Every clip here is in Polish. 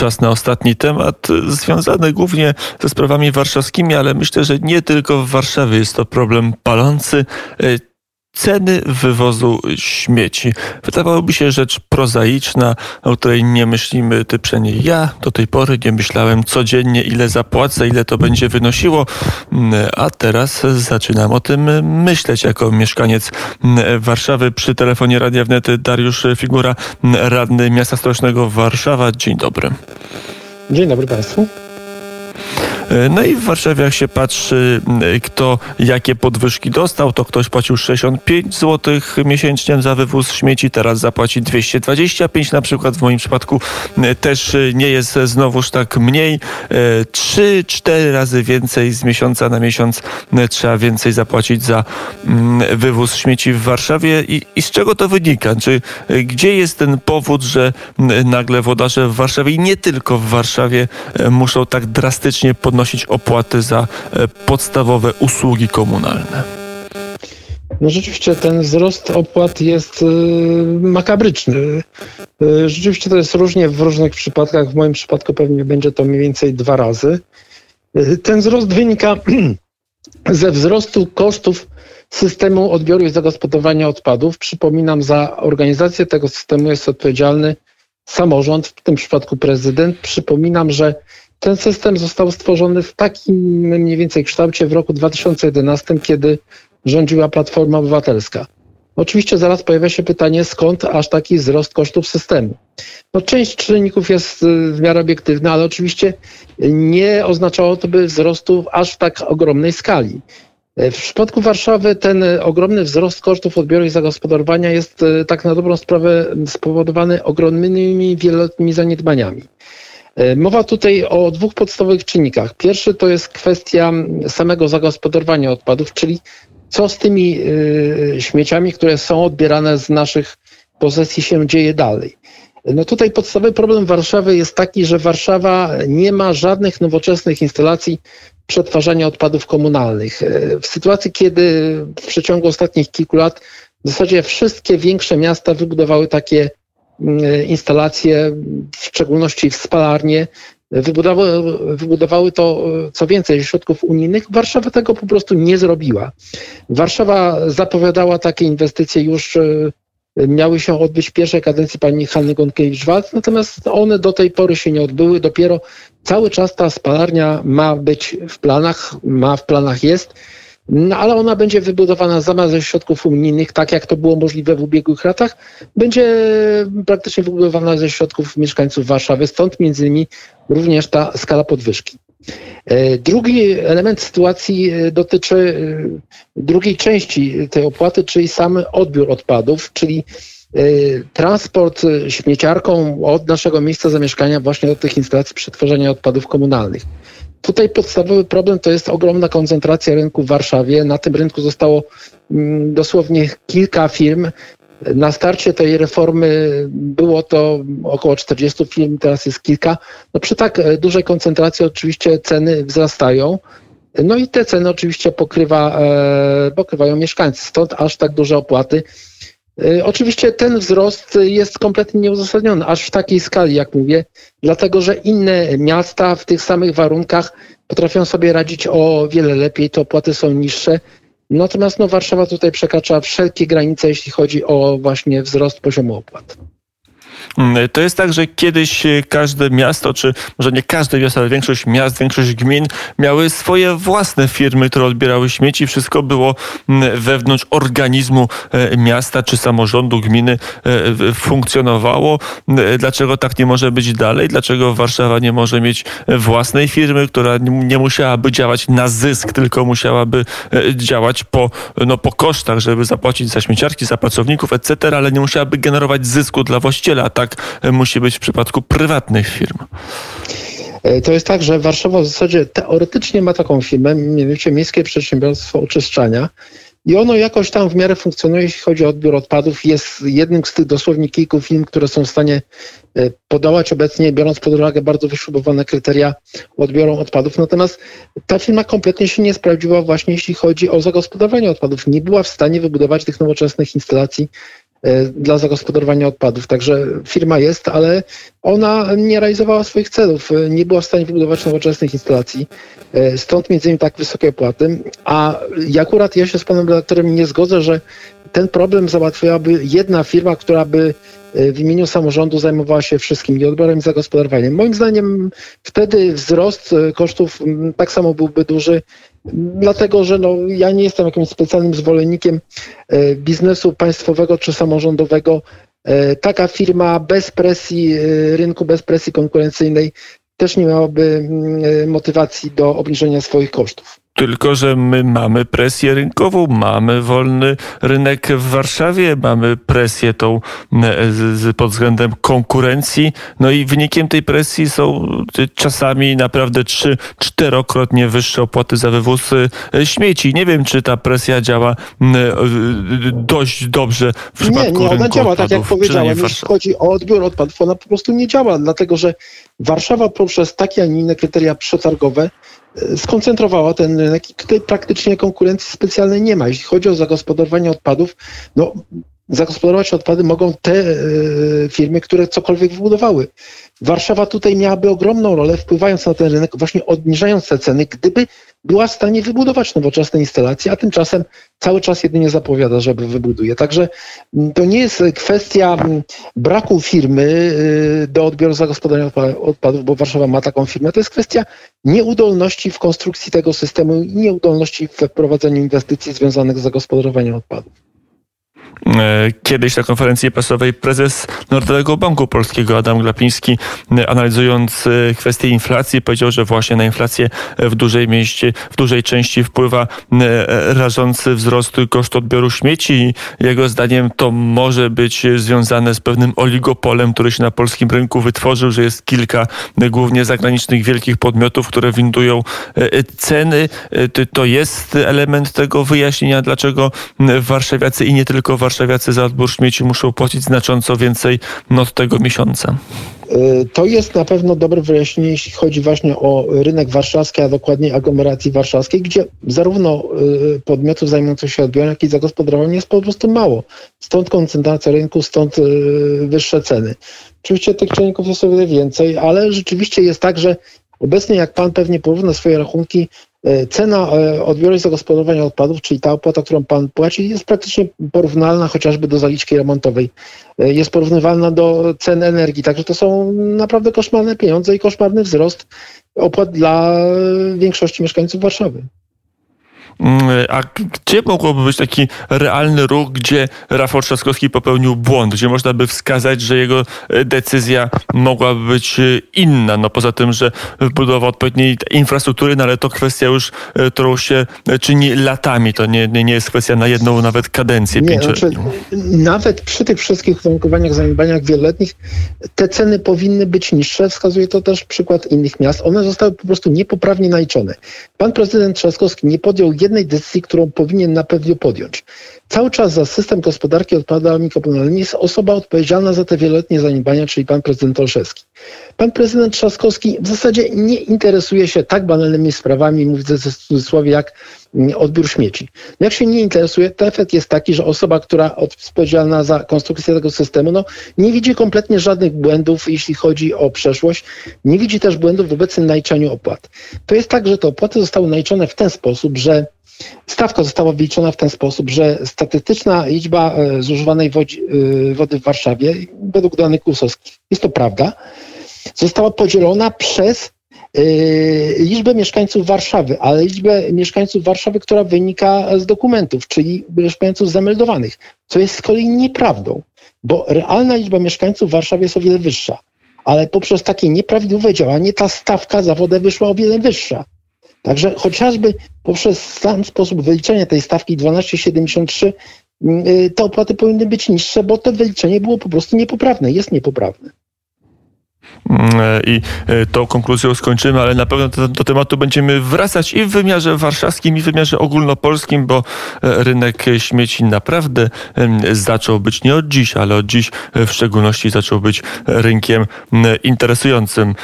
czas na ostatni temat, związany głównie ze sprawami warszawskimi, ale myślę, że nie tylko w Warszawie jest to problem palący ceny wywozu śmieci. Wydawałoby się rzecz prozaiczna, o której nie myślimy, ty przynajmniej ja do tej pory nie myślałem codziennie, ile zapłacę, ile to będzie wynosiło, a teraz zaczynam o tym myśleć jako mieszkaniec Warszawy. Przy telefonie Radia Wnet Dariusz Figura, radny miasta stołecznego Warszawa. Dzień dobry. Dzień dobry Państwu. E, no i w Warszawie jak się patrzy, kto jakie podwyżki dostał, to ktoś płacił 65 zł miesięcznie za wywóz śmieci, teraz zapłaci 225 na przykład. W moim przypadku też nie jest znowuż tak mniej. 3-4 razy więcej z miesiąca na miesiąc trzeba więcej zapłacić za wywóz śmieci w Warszawie. I, i z czego to wynika? Czy gdzie jest ten powód, że nagle wodarze w Warszawie i nie tylko w Warszawie muszą tak drastycznie podnosić podnosić opłaty za e, podstawowe usługi komunalne. No rzeczywiście ten wzrost opłat jest e, makabryczny. E, rzeczywiście to jest różnie w różnych przypadkach. W moim przypadku pewnie będzie to mniej więcej dwa razy. Ten wzrost wynika ze wzrostu kosztów systemu odbioru i zagospodarowania odpadów. Przypominam, za organizację tego systemu jest odpowiedzialny samorząd, w tym przypadku prezydent. Przypominam, że ten system został stworzony w takim mniej więcej kształcie w roku 2011, kiedy rządziła Platforma Obywatelska. Oczywiście zaraz pojawia się pytanie, skąd aż taki wzrost kosztów systemu. No, część czynników jest y, w miarę obiektywna, ale oczywiście nie oznaczało to by wzrostu aż w tak ogromnej skali. W przypadku Warszawy ten ogromny wzrost kosztów odbioru i zagospodarowania jest y, tak na dobrą sprawę spowodowany ogromnymi wieloletnimi zaniedbaniami. E, mowa tutaj o dwóch podstawowych czynnikach. Pierwszy to jest kwestia samego zagospodarowania odpadów, czyli co z tymi e, śmieciami, które są odbierane z naszych posesji się dzieje dalej. No tutaj podstawowy problem Warszawy jest taki, że Warszawa nie ma żadnych nowoczesnych instalacji przetwarzania odpadów komunalnych. E, w sytuacji, kiedy w przeciągu ostatnich kilku lat w zasadzie wszystkie większe miasta wybudowały takie instalacje, w szczególności w spalarnie, wybudowały, wybudowały to, e, co więcej, środków unijnych. Warszawa tego po prostu nie zrobiła. Warszawa zapowiadała takie inwestycje już e, miały się odbyć w pierwszej kadencji pani Hanny Gonkiewicz-Walc, natomiast one do tej pory się nie odbyły. Dopiero cały czas ta spalarnia ma być w planach, ma w planach jest. No, ale ona będzie wybudowana zamiast ze środków unijnych, tak jak to było możliwe w ubiegłych latach, będzie praktycznie wybudowana ze środków mieszkańców Warszawy, stąd między innymi również ta skala podwyżki. E, drugi element sytuacji e, dotyczy e, drugiej części tej opłaty, czyli sam odbiór odpadów, czyli transport śmieciarką od naszego miejsca zamieszkania właśnie do tych instalacji przetwarzania odpadów komunalnych. Tutaj podstawowy problem to jest ogromna koncentracja rynku w Warszawie. Na tym rynku zostało mm, dosłownie kilka firm. Na starcie tej reformy było to około 40 firm, teraz jest kilka. No przy tak e, dużej koncentracji oczywiście ceny wzrastają. No i te ceny oczywiście pokrywa, e, pokrywają mieszkańcy, stąd aż tak duże opłaty. Y, oczywiście ten wzrost jest kompletnie nieuzasadniony, aż w takiej skali, jak mówię, dlatego że inne miasta w tych samych warunkach potrafią sobie radzić o wiele lepiej, te opłaty są niższe. Natomiast no, Warszawa tutaj przekracza wszelkie granice, jeśli chodzi o właśnie wzrost poziomu opłat. Mm, to jest tak, że kiedyś e, każde miasto, czy może nie każde miasto, ale większość miast, większość gmin miały swoje własne firmy, które odbierały śmieci. Wszystko było mm, wewnątrz organizmu e, miasta czy samorządu gminy e, funkcjonowało. Dlaczego tak nie może być dalej? Dlaczego Warszawa nie może mieć własnej firmy, która nie musiałaby działać na zysk, tylko musiałaby działać po, no, po kosztach, żeby zapłacić za śmieciarki, za pracowników, etc., ale nie musiałaby generować zysku dla właściciela tak musi być w przypadku prywatnych firm. E, to jest tak, że Warszawa w zasadzie teoretycznie ma taką firmę, mianowicie Miejskie Przedsiębiorstwo Oczyszczania. I ono jakoś tam w miarę funkcjonuje, jeśli chodzi o odbiór odpadów. Jest jednym z tych dosłownie kilku firm, które są w stanie e, podawać obecnie, biorąc pod uwagę bardzo wyśrubowane kryteria odbioru odpadów. Natomiast ta firma kompletnie się nie sprawdziła właśnie, jeśli chodzi o zagospodarowanie odpadów. Nie była w stanie wybudować tych nowoczesnych instalacji dla zagospodarowania odpadów. Także firma jest, ale ona nie realizowała swoich celów, nie była w stanie wybudować nowoczesnych instalacji, stąd między innymi tak wysokie opłaty. A akurat ja się z panem redaktorem nie zgodzę, że ten problem załatwiałaby jedna firma, która by w imieniu samorządu zajmowała się wszystkim i odbiorem i zagospodarowaniem. Moim zdaniem wtedy wzrost kosztów tak samo byłby duży, dlatego że no, ja nie jestem jakimś specjalnym zwolennikiem e, biznesu państwowego czy samorządowego. Taka firma bez presji rynku, bez presji konkurencyjnej też nie miałaby motywacji do obniżenia swoich kosztów. Tylko, że my mamy presję rynkową, mamy wolny rynek w Warszawie, mamy presję tą z, pod względem konkurencji. No i wynikiem tej presji są czasami naprawdę trzy, czterokrotnie wyższe opłaty za wywóz e, śmieci. Nie wiem, czy ta presja działa e, dość dobrze w przypadku Nie, nie, ona działa, odpadów, tak jak powiedziałem. Jeśli chodzi o odbiór odpadów, ona po prostu nie działa, dlatego że Warszawa poprzez takie, a nie inne kryteria przetargowe skoncentrowała ten rynek i tutaj praktycznie konkurencji specjalnej nie ma. Jeśli chodzi o zagospodarowanie odpadów, no zagospodarować odpady mogą te e, firmy, które cokolwiek wybudowały. Warszawa tutaj miałaby ogromną rolę, wpływając na ten rynek, właśnie obniżając te ceny, gdyby była w stanie wybudować nowoczesne instalacje, a tymczasem cały czas jedynie zapowiada, że wybuduje. Także mm, to nie jest kwestia mm, braku firmy y, do odbioru zagospodarowania odpadów, bo Warszawa ma taką firmę. To jest kwestia nieudolności w konstrukcji tego systemu i nieudolności w wprowadzeniu inwestycji związanych z zagospodarowaniem odpadów. E, kiedyś na konferencji prasowej prezes Narodowego Banku Polskiego Adam Glapiński e, analizując e, kwestię inflacji powiedział, że właśnie na inflację w dużej mieście, w dużej części wpływa rażący wzrost kosztu odbioru śmieci. Jego zdaniem to może być związane z pewnym oligopolem, który się na polskim rynku wytworzył, że jest kilka głównie zagranicznych wielkich podmiotów, które windują ceny. To jest element tego wyjaśnienia, dlaczego warszawiacy i nie tylko warszawiacy za odbór śmieci muszą płacić znacząco więcej od tego miesiąca. Y, to jest na pewno dobre wyjaśnienie, jeśli chodzi właśnie o rynek warszawski, a dokładnie aglomeracji warszawskiej, gdzie zarówno y, podmiotów zajmujących się odbiorem, jak i zagospodarowaniem jest po prostu mało. Stąd koncentracja rynku, stąd y, wyższe ceny. Oczywiście tych czynników jest o wiele więcej, ale rzeczywiście jest tak, że obecnie jak pan pewnie porówna swoje rachunki, cena e, odbioru zagospodarowania odpadów, czyli ta opłata, którą pan płaci, jest praktycznie porównalna chociażby do zaliczki remontowej. E, jest porównywalna do cen energii, także to są naprawdę koszmarne pieniądze i koszmarny wzrost opłat dla większości mieszkańców Warszawy. Mm, a gdzie mogłoby być taki realny ruch, gdzie Rafał Trzaskowski popełnił błąd, gdzie można by wskazać, że jego e, decyzja mogłaby być e, inna? No poza tym, że budowa odpowiedniej infrastruktury, no ale to kwestia już, e, którą się czyni latami. To nie, nie, nie jest kwestia na jedną nawet kadencję nie, znaczy, Nawet przy tych wszystkich uwarunkowaniach, zaniedbaniach wieloletnich te ceny powinny być niższe. Wskazuje to też przykład innych miast. One zostały po prostu niepoprawnie naliczone. Pan prezydent Trzaskowski nie podjął jednej jednej decyzji, którą powinien na pewno podjąć. Cały czas za system gospodarki odpadami komunalnymi jest osoba odpowiedzialna za te wieloletnie zaniedbania, czyli pan prezydent Olszewski. Pan prezydent Trzaskowski w zasadzie nie interesuje się tak banalnymi sprawami, mówię w cudzysłowie, jak odbiór śmieci. Jak się nie interesuje, to efekt jest taki, że osoba, która odpowiedzialna za konstrukcję tego systemu, no, nie widzi kompletnie żadnych błędów, jeśli chodzi o przeszłość, nie widzi też błędów w obecnym naliczaniu opłat. To jest tak, że te opłaty zostały naliczone w ten sposób, że Stawka została wyliczona w ten sposób, że statystyczna liczba e, zużywanej e, wody w Warszawie, według danych KUSowskich, jest to prawda, została podzielona przez e, liczbę mieszkańców Warszawy, ale liczbę mieszkańców Warszawy, która wynika z dokumentów, czyli mieszkańców zameldowanych, co jest z kolei nieprawdą, bo realna liczba mieszkańców Warszawy jest o wiele wyższa, ale poprzez takie nieprawidłowe działanie ta stawka za wodę wyszła o wiele wyższa. Także chociażby poprzez sam sposób wyliczenia tej stawki 12,73 mm, y, te opłaty powinny być niższe, bo to wyliczenie było po prostu niepoprawne, jest niepoprawne. I e, tą konkluzją skończymy, ale na pewno do, do tematu będziemy wracać i w wymiarze warszawskim, i w wymiarze ogólnopolskim, bo e, rynek śmieci naprawdę zaczął być nie od dziś, ale od dziś e, w szczególności zaczął być rynkiem interesującym.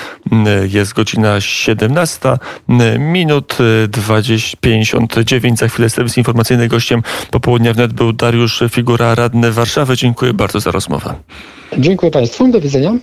Jest godzina 17 m, minut e, 20, 59. Za chwilę serwis informacyjny. Gościem popołudnia wnet był Dariusz Figura, radny Warszawy. Dziękuję bardzo za rozmowę. Dziękuję Państwu, do widzenia.